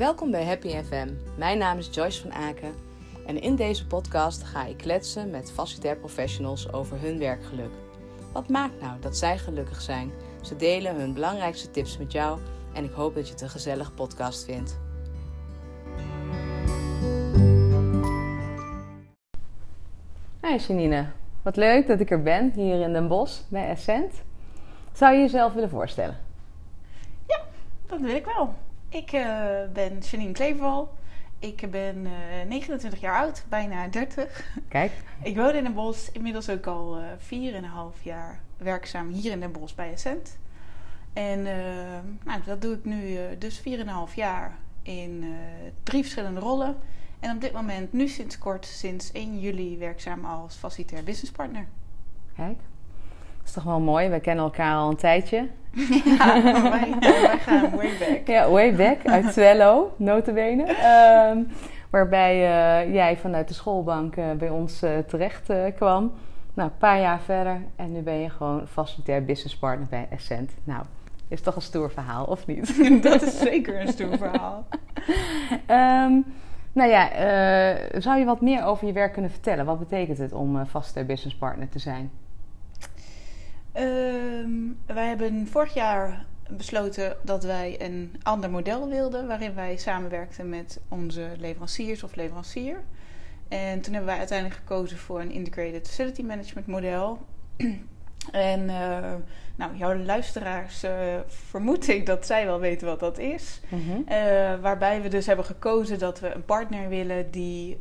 Welkom bij Happy FM. Mijn naam is Joyce van Aken en in deze podcast ga ik kletsen met facilitair professionals over hun werkgeluk. Wat maakt nou dat zij gelukkig zijn? Ze delen hun belangrijkste tips met jou en ik hoop dat je het een gezellige podcast vindt. Hey Janine, wat leuk dat ik er ben hier in Den Bosch bij Essent. Zou je jezelf willen voorstellen? Ja, dat wil ik wel. Ik uh, ben Janine Kleverwal. Ik ben uh, 29 jaar oud, bijna 30. Kijk. Ik woon in Den Bosch, inmiddels ook al uh, 4,5 jaar werkzaam hier in Den Bosch bij Essent. En uh, nou, dat doe ik nu dus 4,5 jaar in drie verschillende rollen. En op dit moment, nu sinds kort, sinds 1 juli, werkzaam als facilitair businesspartner. Kijk, dat is toch wel mooi. We kennen elkaar al een tijdje. Ja, wij, wij gaan way back. Ja, way back. Uit Twello, notabene. Um, waarbij uh, jij vanuit de schoolbank uh, bij ons uh, terecht kwam. Nou, een paar jaar verder. En nu ben je gewoon facilitair businesspartner bij Essent. Nou, is toch een stoer verhaal, of niet? Dat is zeker een stoer verhaal. um, nou ja, zou je wat meer over je werk kunnen vertellen? Wat betekent het om uh, vaste businesspartner te zijn? Um, wij hebben vorig jaar besloten dat wij een ander model wilden, waarin wij samenwerkten met onze leveranciers of leverancier. En toen hebben wij uiteindelijk gekozen voor een integrated facility management model. En uh, nou, jouw luisteraars uh, vermoed ik dat zij wel weten wat dat is. Mm-hmm. Uh, waarbij we dus hebben gekozen dat we een partner willen die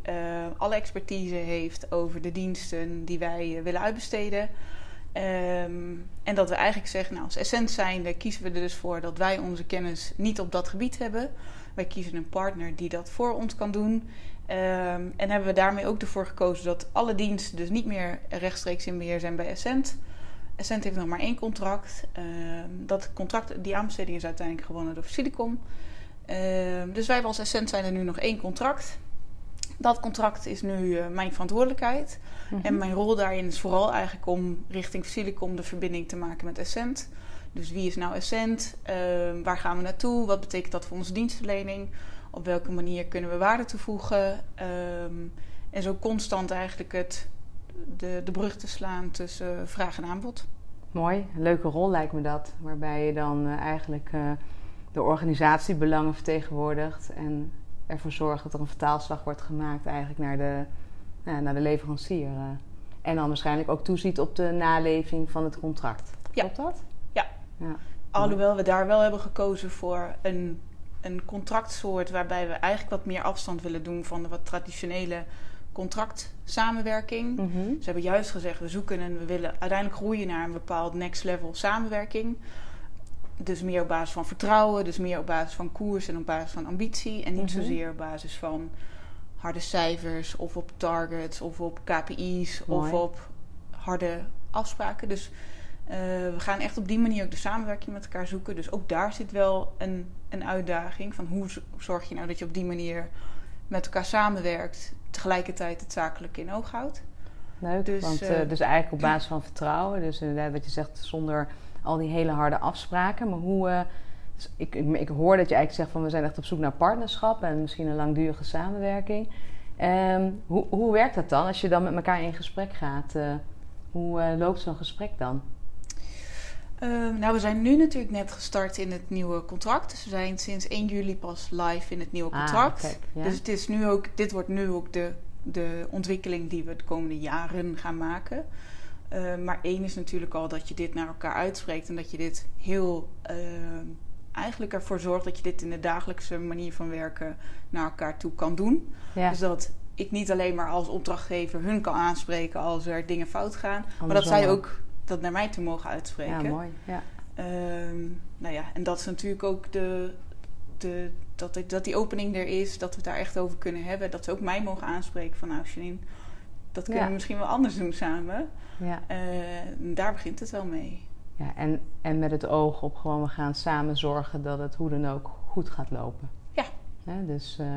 alle expertise heeft over de diensten die wij willen uitbesteden. Um, en dat we eigenlijk zeggen, nou, als essent zijnde kiezen we er dus voor dat wij onze kennis niet op dat gebied hebben. Wij kiezen een partner die dat voor ons kan doen. Um, en hebben we daarmee ook ervoor gekozen dat alle diensten dus niet meer rechtstreeks in beheer zijn bij Essent. Essent heeft nog maar één contract. Uh, dat contract, die aanbesteding is uiteindelijk gewonnen door Silicon. Dus wij als Essent zijn er nu nog één contract. Dat contract is nu uh, mijn verantwoordelijkheid. Mm-hmm. En mijn rol daarin is vooral eigenlijk om richting Silicon de verbinding te maken met Essent. Dus wie is nou Essent? Ehm, waar gaan we naartoe? Wat betekent dat voor onze dienstverlening? Op welke manier kunnen we waarde toevoegen? Um, en zo constant eigenlijk het de, de brug te slaan tussen vraag en aanbod. Mooi, een leuke rol lijkt me dat. Waarbij je dan uh, eigenlijk uh, de organisatiebelangen vertegenwoordigt en ervoor zorgt dat er een vertaalslag wordt gemaakt eigenlijk naar de, uh, naar de leverancier. en dan waarschijnlijk ook toeziet op de naleving van het contract. Ja. Klopt dat? Ja. ja. Alhoewel we daar wel hebben gekozen voor een, een contractsoort waarbij we eigenlijk wat meer afstand willen doen van de wat traditionele contractsamenwerking. Mm-hmm. Ze hebben juist gezegd, we zoeken en we willen uiteindelijk groeien naar een bepaald next level samenwerking. Dus meer op basis van vertrouwen, dus meer op basis van koers en op basis van ambitie. En niet mm-hmm. zozeer op basis van harde cijfers of op targets of op KPI's Mooi. of op harde afspraken. Dus uh, we gaan echt op die manier ook de samenwerking met elkaar zoeken. Dus ook daar zit wel een, een uitdaging van hoe zorg je nou dat je op die manier met elkaar samenwerkt tegelijkertijd het zakelijke in oog houdt. Leuk, dus, want, uh, dus eigenlijk op basis van vertrouwen. Dus inderdaad wat je zegt, zonder al die hele harde afspraken. Maar hoe... Uh, dus ik, ik, ik, hoor dat je eigenlijk zegt van we zijn echt op zoek naar partnerschap en misschien een langdurige samenwerking. Um, hoe, hoe werkt dat dan als je dan met elkaar in gesprek gaat? Uh, hoe loopt zo'n gesprek dan? Uh, nou, we zijn nu natuurlijk net gestart in het nieuwe contract. Dus we zijn sinds 1 juli pas live in het nieuwe contract. Ah, kijk, ja. Dus het is nu ook, dit wordt nu ook de, de ontwikkeling die we de komende jaren gaan maken. Uh, maar één is natuurlijk al dat je dit naar elkaar uitspreekt en dat je dit heel uh, eigenlijk ervoor zorgt dat je dit in de dagelijkse manier van werken naar elkaar toe kan doen. Ja. Dus dat ik niet alleen maar als opdrachtgever hun kan aanspreken als er dingen fout gaan, Andersom. maar dat zij ook dat naar mij toe mogen uitspreken. Ja, mooi. Ja. Um, nou ja, en dat is natuurlijk ook de, de, dat, dat die opening er is, dat we het daar echt over kunnen hebben. Dat ze ook mij mogen aanspreken van nou Janine, dat kunnen ja. we misschien wel anders doen samen. Ja. Uh, daar begint het wel mee. Ja, en, en met het oog op gewoon we gaan samen zorgen dat het hoe dan ook goed gaat lopen. Ja. dus uh,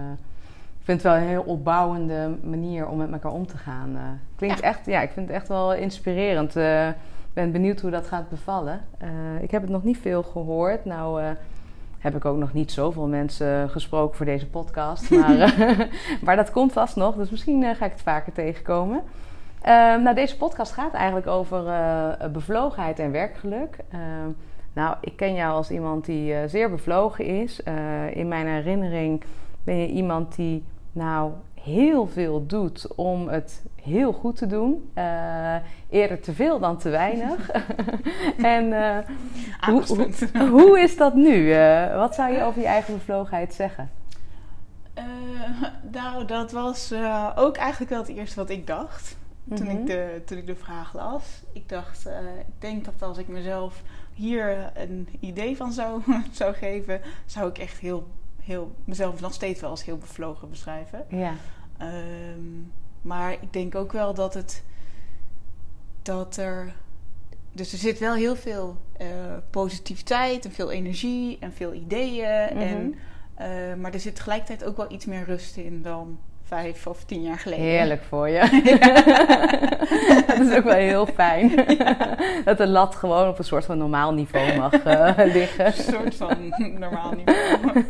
ik vind het wel een heel opbouwende manier om met elkaar om te gaan. Uh, klinkt ja. echt, ja, ik vind het echt wel inspirerend. Ik ben benieuwd hoe dat gaat bevallen. Ik heb het nog niet veel gehoord. Nou, heb ik ook nog niet zoveel mensen gesproken voor deze podcast. Maar, maar dat komt vast nog, dus misschien ga ik het vaker tegenkomen. Ehm, nou, deze podcast gaat eigenlijk over bevlogenheid en werkgeluk. Ehm, nou, ik ken jou als iemand die zeer bevlogen is. in mijn herinnering ben je iemand die nou heel veel doet om het heel goed te doen. Eerder te veel dan te weinig. en hoe, hoe, hoe, is dat nu? Wat zou je over je eigen bevlogenheid zeggen? nou, dat was ook eigenlijk wel het eerste wat ik dacht. Toen, ik mhm. de, toen ik de vraag las. Ik dacht, ik denk dat als ik mezelf hier een idee van zou, zou geven, zou ik echt heel heel, mezelf nog steeds wel als heel bevlogen beschrijven. Ja. Ehm, maar ik denk ook wel dat het. Dat er. Dus er zit wel heel veel uh, positiviteit en veel energie en veel ideeën. Mhm. en, uh, maar er zit tegelijkertijd ook wel iets meer rust in dan vijf of tien jaar geleden. Heerlijk voor je. dat is ook wel heel fijn. dat de lat gewoon op een soort van normaal niveau mag uh, liggen. Een soort van normaal niveau.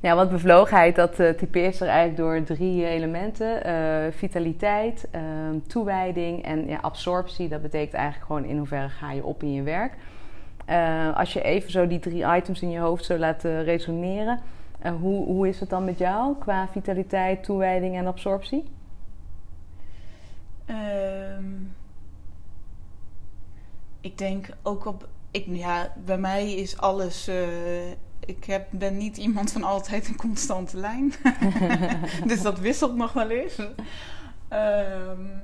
ja, want bevlogenheid, dat uh, typeert zich eigenlijk door drie elementen. Uh, vitaliteit, ehm, toewijding en ja, absorptie. Dat betekent eigenlijk gewoon in hoeverre ga je op in je werk. als je even zo die drie items in je hoofd zo laat resoneren hoe, hoe is het dan met jou qua vitaliteit, toewijding en absorptie? Ehm, ik denk ook op. Ik, ja, bij mij is alles. Uh, ik heb, ben niet iemand van altijd een constante lijn. dus dat wisselt nog wel eens. Um,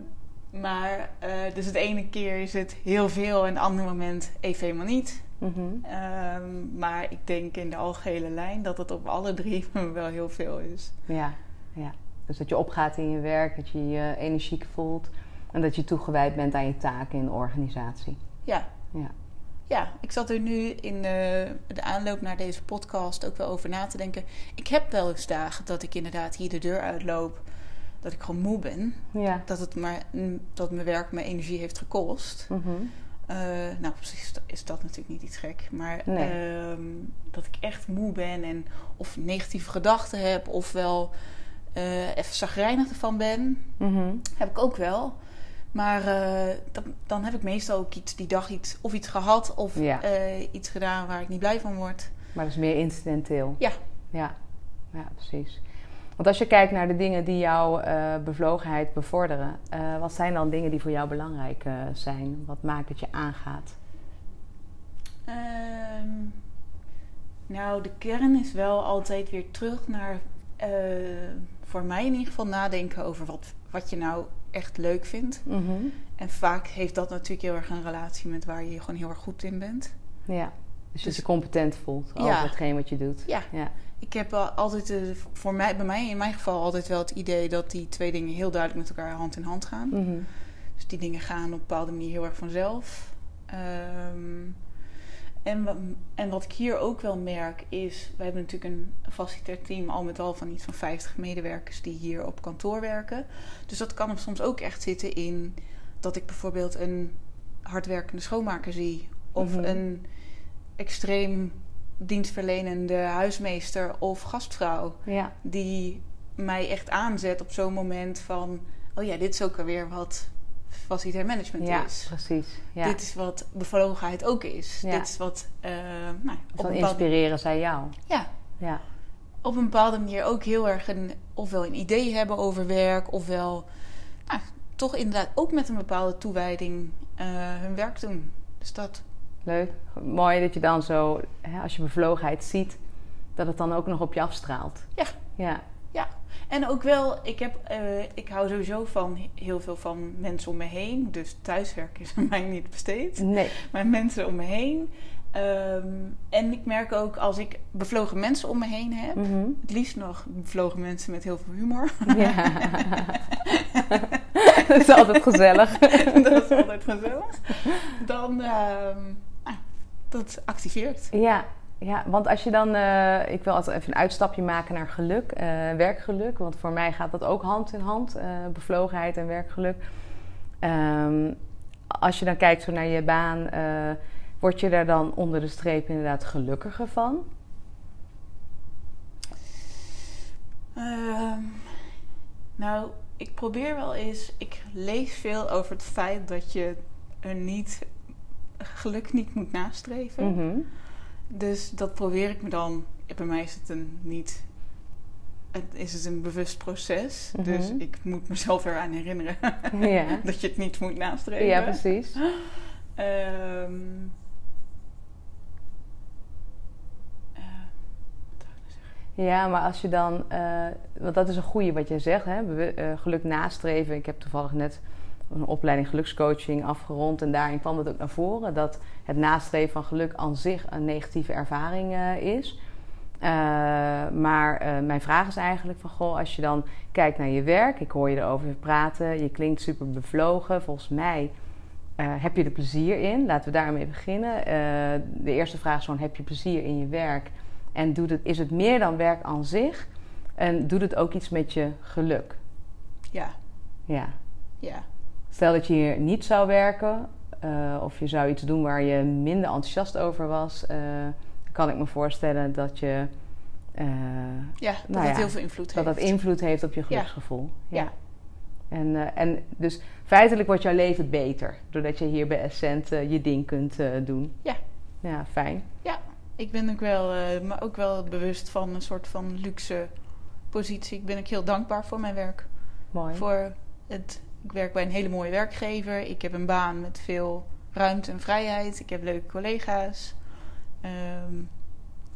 maar uh, dus het ene keer is het heel veel en het andere moment even helemaal niet. Mhm. Ehm, maar ik denk in de algehele lijn dat het op alle drie wel heel veel is. Ja, ja. Dus dat je opgaat in je werk, dat je je energiek voelt en dat je toegewijd bent aan je taken in de organisatie. Ja. Ja, ja ik zat er nu in de, de aanloop naar deze podcast ook wel over na te denken. Ik heb wel eens dagen dat ik inderdaad hier de deur uitloop dat ik gewoon moe ben. Ja. Dat, het maar, dat mijn werk mijn energie heeft gekost. Mm uh, nou, precies is dat natuurlijk niet iets gek. Maar ehm, dat ik echt moe ben en of negatieve gedachten heb, of wel uh, even zagrijnig ervan ben, mhm. heb ik ook wel. Maar uh, dan, dan, heb ik meestal ook iets die dag iets of iets gehad of iets gedaan waar ik niet blij van word. Maar dat is meer incidenteel. Ja. Ja, ja precies. Want als je kijkt naar de dingen die jouw uh, bevlogenheid bevorderen, uh, wat zijn dan dingen die voor jou belangrijk uh, zijn? Wat maakt dat je aangaat? Um, nou, de kern is wel altijd weer terug naar, voor mij in ieder geval, nadenken over wat, wat je nou echt leuk vindt. Mm -hmm. En vaak heeft dat natuurlijk heel erg een relatie met waar je gewoon heel erg goed in bent. Ja, dus, dus je je competent voelt over ja. hetgeen wat je doet. Ja. ja ik heb altijd, voor mij, bij mij in mijn geval, altijd wel het idee dat die twee dingen heel duidelijk met elkaar hand in hand gaan. Mhm. Dus die dingen gaan op een bepaalde manier heel erg vanzelf. Um, en, en wat ik hier ook wel merk is, we hebben natuurlijk een facilitair team al met al van iets van 50 medewerkers die hier op kantoor werken. Dus dat kan hem soms ook echt zitten in dat ik bijvoorbeeld een hardwerkende schoonmaker zie. Of mhm. een extreem dienstverlenende huismeester of gastvrouw. Ja. Die mij echt aanzet op zo'n moment van... oh ja, dit is ook alweer wat facilitair management ja, is. Precies. Ja. Dit is wat bevlogenheid ook is. Ja. Dit is wat... Uh, nou, op dan inspireren zij jou. Ja. ja. Op een bepaalde manier ook heel erg een... ofwel een idee hebben over werk... ofwel nou, toch inderdaad ook met een bepaalde toewijding uh, hun werk doen. Dus dat... Leuk. Mooi dat je dan zo, hè, als je bevlogenheid ziet, dat het dan ook nog op je afstraalt. Ja. Ja. Ja. En ook wel, ik, heb, uh, ik hou sowieso van heel veel van mensen om me heen. Dus thuiswerken is aan mij niet besteed. Nee. Maar mensen om me heen. Um, en ik merk ook als ik bevlogen mensen om me heen heb, mm -hmm. het liefst nog bevlogen mensen met heel veel humor. Ja. dat is altijd gezellig. dat is altijd gezellig. Dan, um, dat activeert. Ja, ja, want als je dan, uh, ik wil altijd even een uitstapje maken naar geluk, eh, werkgeluk, want voor mij gaat dat ook hand in hand, eh, bevlogenheid en werkgeluk. Ehm, als je dan kijkt zo naar je baan, word je daar dan onder de streep inderdaad gelukkiger van? Ehm, nou, ik probeer wel eens, ik lees veel over het feit dat je er niet geluk niet moet nastreven. Mhm. Dus dat probeer ik me dan. Bij mij is het een niet. Het is het een bewust proces. Mhm. Dus ik moet mezelf eraan herinneren Ja. dat je het niet moet nastreven. ja, precies. Ehm? Ja, maar als je dan, eh, want dat is een goede wat je zegt, hè? eh, geluk nastreven. Ik heb toevallig net een opleiding gelukscoaching afgerond en daarin kwam het ook naar voren dat het nastreven van geluk aan zich een negatieve ervaring eh, is. Eh, maar eh, mijn vraag is eigenlijk van, goh, als je dan kijkt naar je werk, ik hoor je erover praten, je klinkt super bevlogen. Volgens mij heb je er plezier in. Laten we daarmee beginnen. De eerste vraag is gewoon, heb je plezier in je werk? En doet het, is het meer dan werk aan zich? En doet het ook iets met je geluk? Ja, Ja. ja. Stel dat je hier niet zou werken, eh, of je zou iets doen waar je minder enthousiast over was, eh, kan ik me voorstellen dat je eh, Ja, dat Nou het ja, heel veel invloed dat heeft. dat invloed heeft op je geluksgevoel. Ja. En, eh, en dus feitelijk wordt jouw leven beter doordat je hier bij Essent je ding kunt doen. Ja. Ja, fijn. Ik ben ook wel, maar ook wel bewust van een soort van luxe positie. Ik ben ook heel dankbaar voor mijn werk. Mooi. Voor het, ik werk bij een hele mooie werkgever. Ik heb een baan met veel ruimte en vrijheid. Ik heb leuke collega's. Ehm,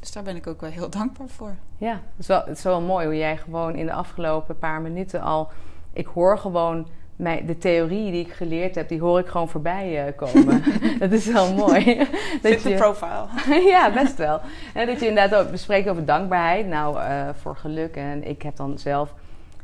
dus daar ben ik ook wel heel dankbaar voor. Ja, het is, wel, het is wel mooi hoe jij gewoon in de afgelopen paar minuten al... Ik hoor gewoon mijn, de theorie die ik geleerd heb, die hoor ik gewoon voorbij eh, komen. dat is wel mooi. Fit the profile. ja, best wel. En dat je inderdaad ook bespreekt over dankbaarheid. Nou, eh, voor geluk. En ik heb dan zelf...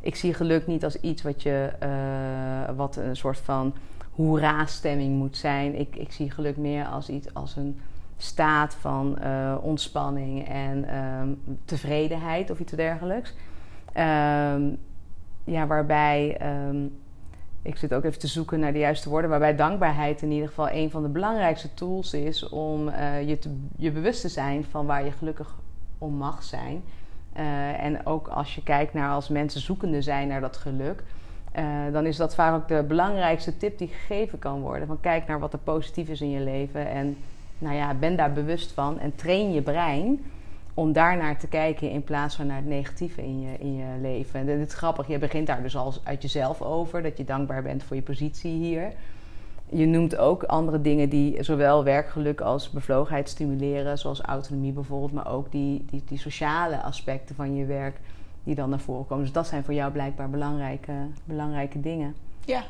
Ik zie geluk niet als iets wat je... eh, wat een soort van hoera-stemming moet zijn. Ik, ik zie geluk meer als iets als een staat van eh, ontspanning en ehm, tevredenheid of iets dergelijks. Ehm, ja, waarbij... ehm, ik zit ook even te zoeken naar de juiste woorden, waarbij dankbaarheid in ieder geval een van de belangrijkste tools is om eh, je, je bewust te zijn van waar je gelukkig om mag zijn. Eh, en ook als je kijkt naar als mensen zoekende zijn naar dat geluk, eh, dan is dat vaak ook de belangrijkste tip die gegeven kan worden. Van kijk naar wat er positief is in je leven en nou ja, ben daar bewust van en train je brein om daarnaar te kijken in plaats van naar het negatieve in je, in je leven. En dit is grappig, je begint daar dus al uit jezelf over, dat je dankbaar bent voor je positie hier. Je noemt ook andere dingen die zowel werkgeluk als bevlogenheid stimuleren, zoals autonomie bijvoorbeeld, maar ook die, die, die sociale aspecten van je werk die dan naar voren komen. Dus dat zijn voor jou blijkbaar belangrijke, belangrijke dingen. Ja,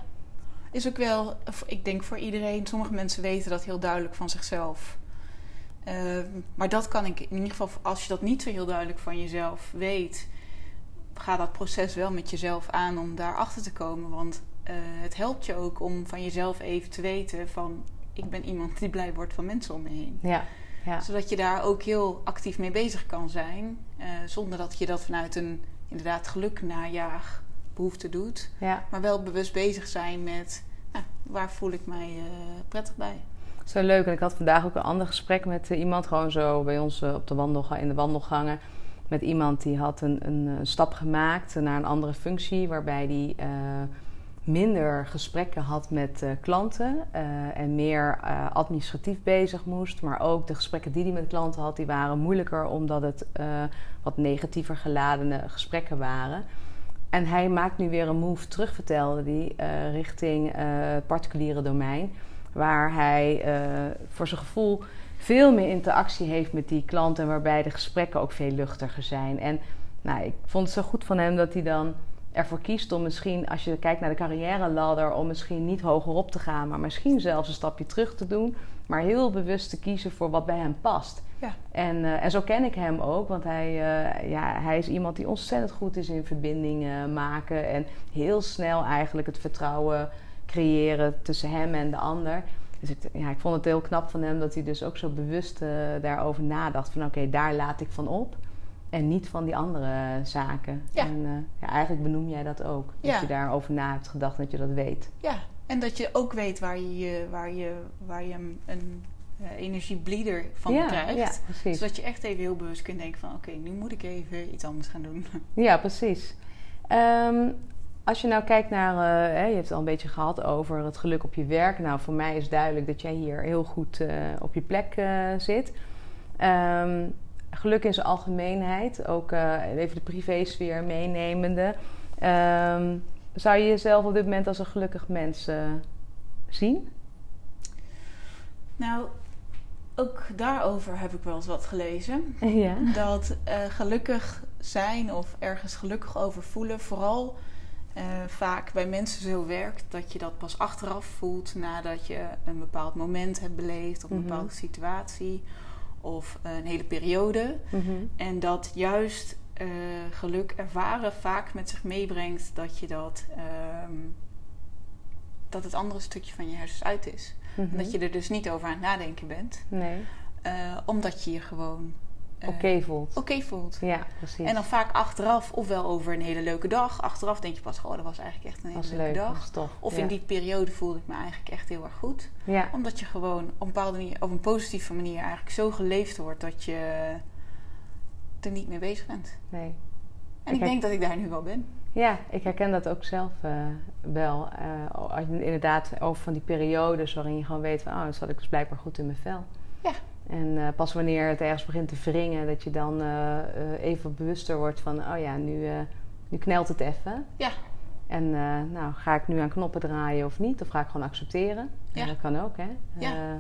is ook wel, ik denk voor iedereen, sommige mensen weten dat heel duidelijk van zichzelf. Uh, maar dat kan ik in ieder geval, als je dat niet zo heel duidelijk van jezelf weet, ga dat proces wel met jezelf aan om daarachter te komen. Want uh, het helpt je ook om van jezelf even te weten van ik ben iemand die blij wordt van mensen om me heen. Ja, ja. Zodat je daar ook heel actief mee bezig kan zijn, uh, zonder dat je dat vanuit een inderdaad geluk najaag behoefte doet. Ja. Maar wel bewust bezig zijn met nou, waar voel ik mij uh, prettig bij. Zo leuk. En ik had vandaag ook een ander gesprek met iemand, gewoon zo bij ons op de wandel, in de wandelgangen. Met iemand die had een, een, een stap gemaakt naar een andere functie, waarbij die uh, minder gesprekken had met klanten en meer administratief bezig moest. Maar ook de gesprekken die hij met klanten had, die waren moeilijker omdat het wat negatiever geladene gesprekken waren. En hij maakt nu weer een move terug, vertelde die, richting het particuliere domein waar hij voor zijn gevoel veel meer interactie heeft met die klanten, waarbij de gesprekken ook veel luchtiger zijn. En nou, ik vond het zo goed van hem dat hij dan ervoor kiest om misschien, als je kijkt naar de carrière ladder, om misschien niet hoger op te gaan, maar misschien zelfs een stapje terug te doen, maar heel bewust te kiezen voor wat bij hem past. Ja. En, uh, en zo ken ik hem ook, want hij, uh, ja, hij is iemand die ontzettend goed is in verbindingen maken en heel snel eigenlijk het vertrouwen creëren tussen hem en de ander. Dus ik, ja, ik vond het heel knap van hem dat hij dus ook zo bewust uh, daarover nadacht. Van oké, okay, daar laat ik van op. En niet van die andere zaken. Ja. En uh, ja, eigenlijk benoem jij dat ook. Ja. Dat je daarover na hebt gedacht dat je dat weet. Ja, en dat je ook weet waar je, waar je, waar je een, uh, energieblieder van Ja, krijgt. ja. Zodat je echt even heel bewust kunt denken van... oké, nu moet ik even iets anders gaan doen. Ja, precies. Ehm, als je nou kijkt naar, eh, hè, je hebt het al een beetje gehad over het geluk op je werk. Nou, voor mij is duidelijk dat jij hier heel goed eh, op je plek eh, zit. Ehm, geluk in zijn algemeenheid, ook eh, even de privésfeer meenemende. Ehm, zou je jezelf op dit moment als een gelukkig mens eh, zien? Nou, ook daarover heb ik wel eens wat gelezen. ja. Dat eh, gelukkig zijn of ergens gelukkig over voelen... vooral vaak bij mensen zo werkt... dat je dat pas achteraf voelt nadat je een bepaald moment hebt beleefd... of een Mhm. bepaalde situatie of een hele periode... Mhm. En dat juist eh, geluk ervaren vaak met zich meebrengt dat je dat. ehm, dat het andere stukje van je hersens uit is. Mhm. Dat je er dus niet over aan het nadenken bent. Nee, eh, omdat je je gewoon eh, oké voelt. oké voelt. Ja, precies. En dan vaak achteraf, ofwel over een hele leuke dag. Achteraf denk je pas, oh, dat was eigenlijk echt een hele was leuke leuk, dag. tof. Of ja. in die periode voelde ik me eigenlijk echt heel erg goed. Ja, Omdat je gewoon op een bepaalde manier, op een positieve manier eigenlijk zo geleefd wordt dat je er niet mee bezig bent. nee. En ik, Ik denk dat ik daar nu wel ben. Ja, ik herken dat ook zelf eh, wel. Als je inderdaad over van die periodes waarin je gewoon weet van... oh, dan zat ik dus blijkbaar goed in mijn vel. Ja. En eh, pas wanneer het ergens begint te wringen... dat je dan eh, eh, even bewuster wordt van... oh ja, nu, nu knelt het even. Ja. En nou, ga ik nu aan knoppen draaien of niet? Of ga ik gewoon accepteren? Ja. dat kan ook, hè? Ja.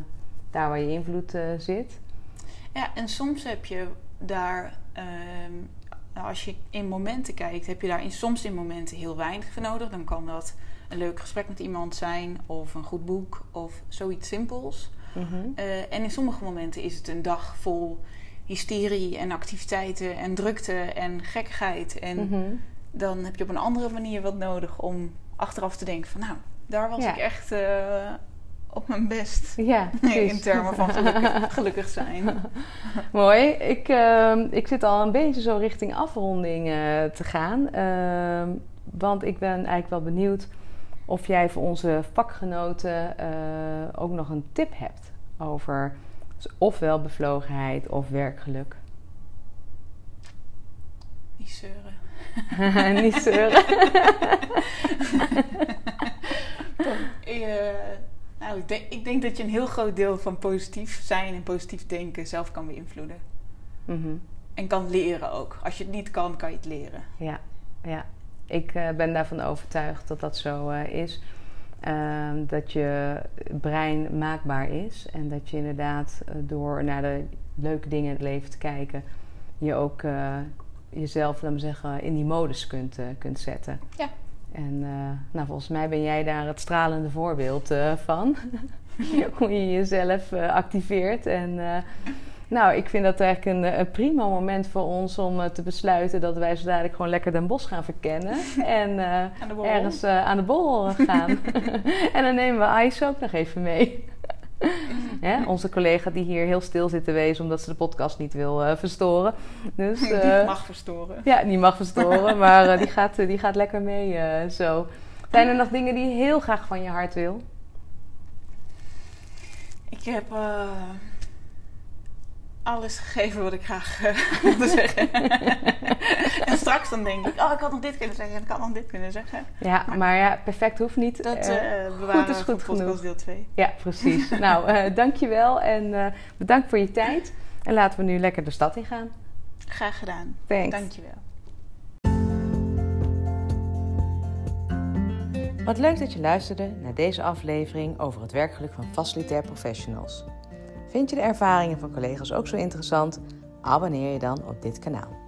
Daar waar je invloed zit. Ja, en soms heb je daar, ehm, nou, als je in momenten kijkt, heb je daar in, soms in momenten heel weinig voor nodig. Dan kan dat een leuk gesprek met iemand zijn, of een goed boek, of zoiets simpels. Mhm. Eh, en in sommige momenten is het een dag vol hysterie en activiteiten en drukte en gekkigheid. En Mhm. dan heb je op een andere manier wat nodig om achteraf te denken van nou, daar was Ja. ik echt eh, op mijn best. Ja. In termen van gelukkig, gelukkig zijn. Mooi. Ik, ehm, ik zit al een beetje zo richting afronding eh, te gaan. Ehm, want ik ben eigenlijk wel benieuwd of jij voor onze vakgenoten eh, ook nog een tip hebt over ofwel bevlogenheid of werkgeluk. Niet zeuren. Niet zeuren. Eh, nou, ik denk, ik denk dat je een heel groot deel van positief zijn en positief denken zelf kan beïnvloeden. Mhm. En kan leren ook. Als je het niet kan, kan je het leren. Ja, ja. Ik eh, ben daarvan overtuigd dat dat zo eh, is. Ehm, dat je brein maakbaar is. En dat je inderdaad eh, door naar de leuke dingen in het leven te kijken... je ook jezelf, laten we zeggen, in die modus kunt, kunt zetten. Ja. En nou, volgens mij ben jij daar het stralende voorbeeld eh, van. Hoe je jezelf activeert. En nou, ik vind dat eigenlijk een, eh, een prima moment voor ons om eh, te besluiten dat wij zo dadelijk gewoon lekker Den Bosch gaan verkennen. en eh, ergens aan de borrel gaan. en dan nemen we Ice ook nog even mee. Onze collega die hier heel stil zit te wezen omdat ze de podcast niet wil verstoren. Dus, Die mag verstoren. ja, die mag verstoren, maar die, gaat, die gaat lekker mee zo. Zijn er nog dingen die je heel graag van je hart wil? Ik heb alles gegeven wat ik graag eh, wilde zeggen. en straks dan denk ik, oh, ik had nog dit kunnen zeggen en ik had nog dit kunnen zeggen. Ja, maar ja, perfect hoeft niet. Dat Eh, eh bewaren is we goed voor podcast genoeg. deel 2. ja, precies. nou, eh dankjewel en eh, bedankt voor je tijd. En laten we nu lekker de stad in gaan. Graag gedaan. Thanks. Dankjewel. Wat leuk dat je luisterde naar deze aflevering over het werkgeluk van facilitair professionals. Vind je de ervaringen van collega's ook zo interessant? Abonneer je dan op dit kanaal.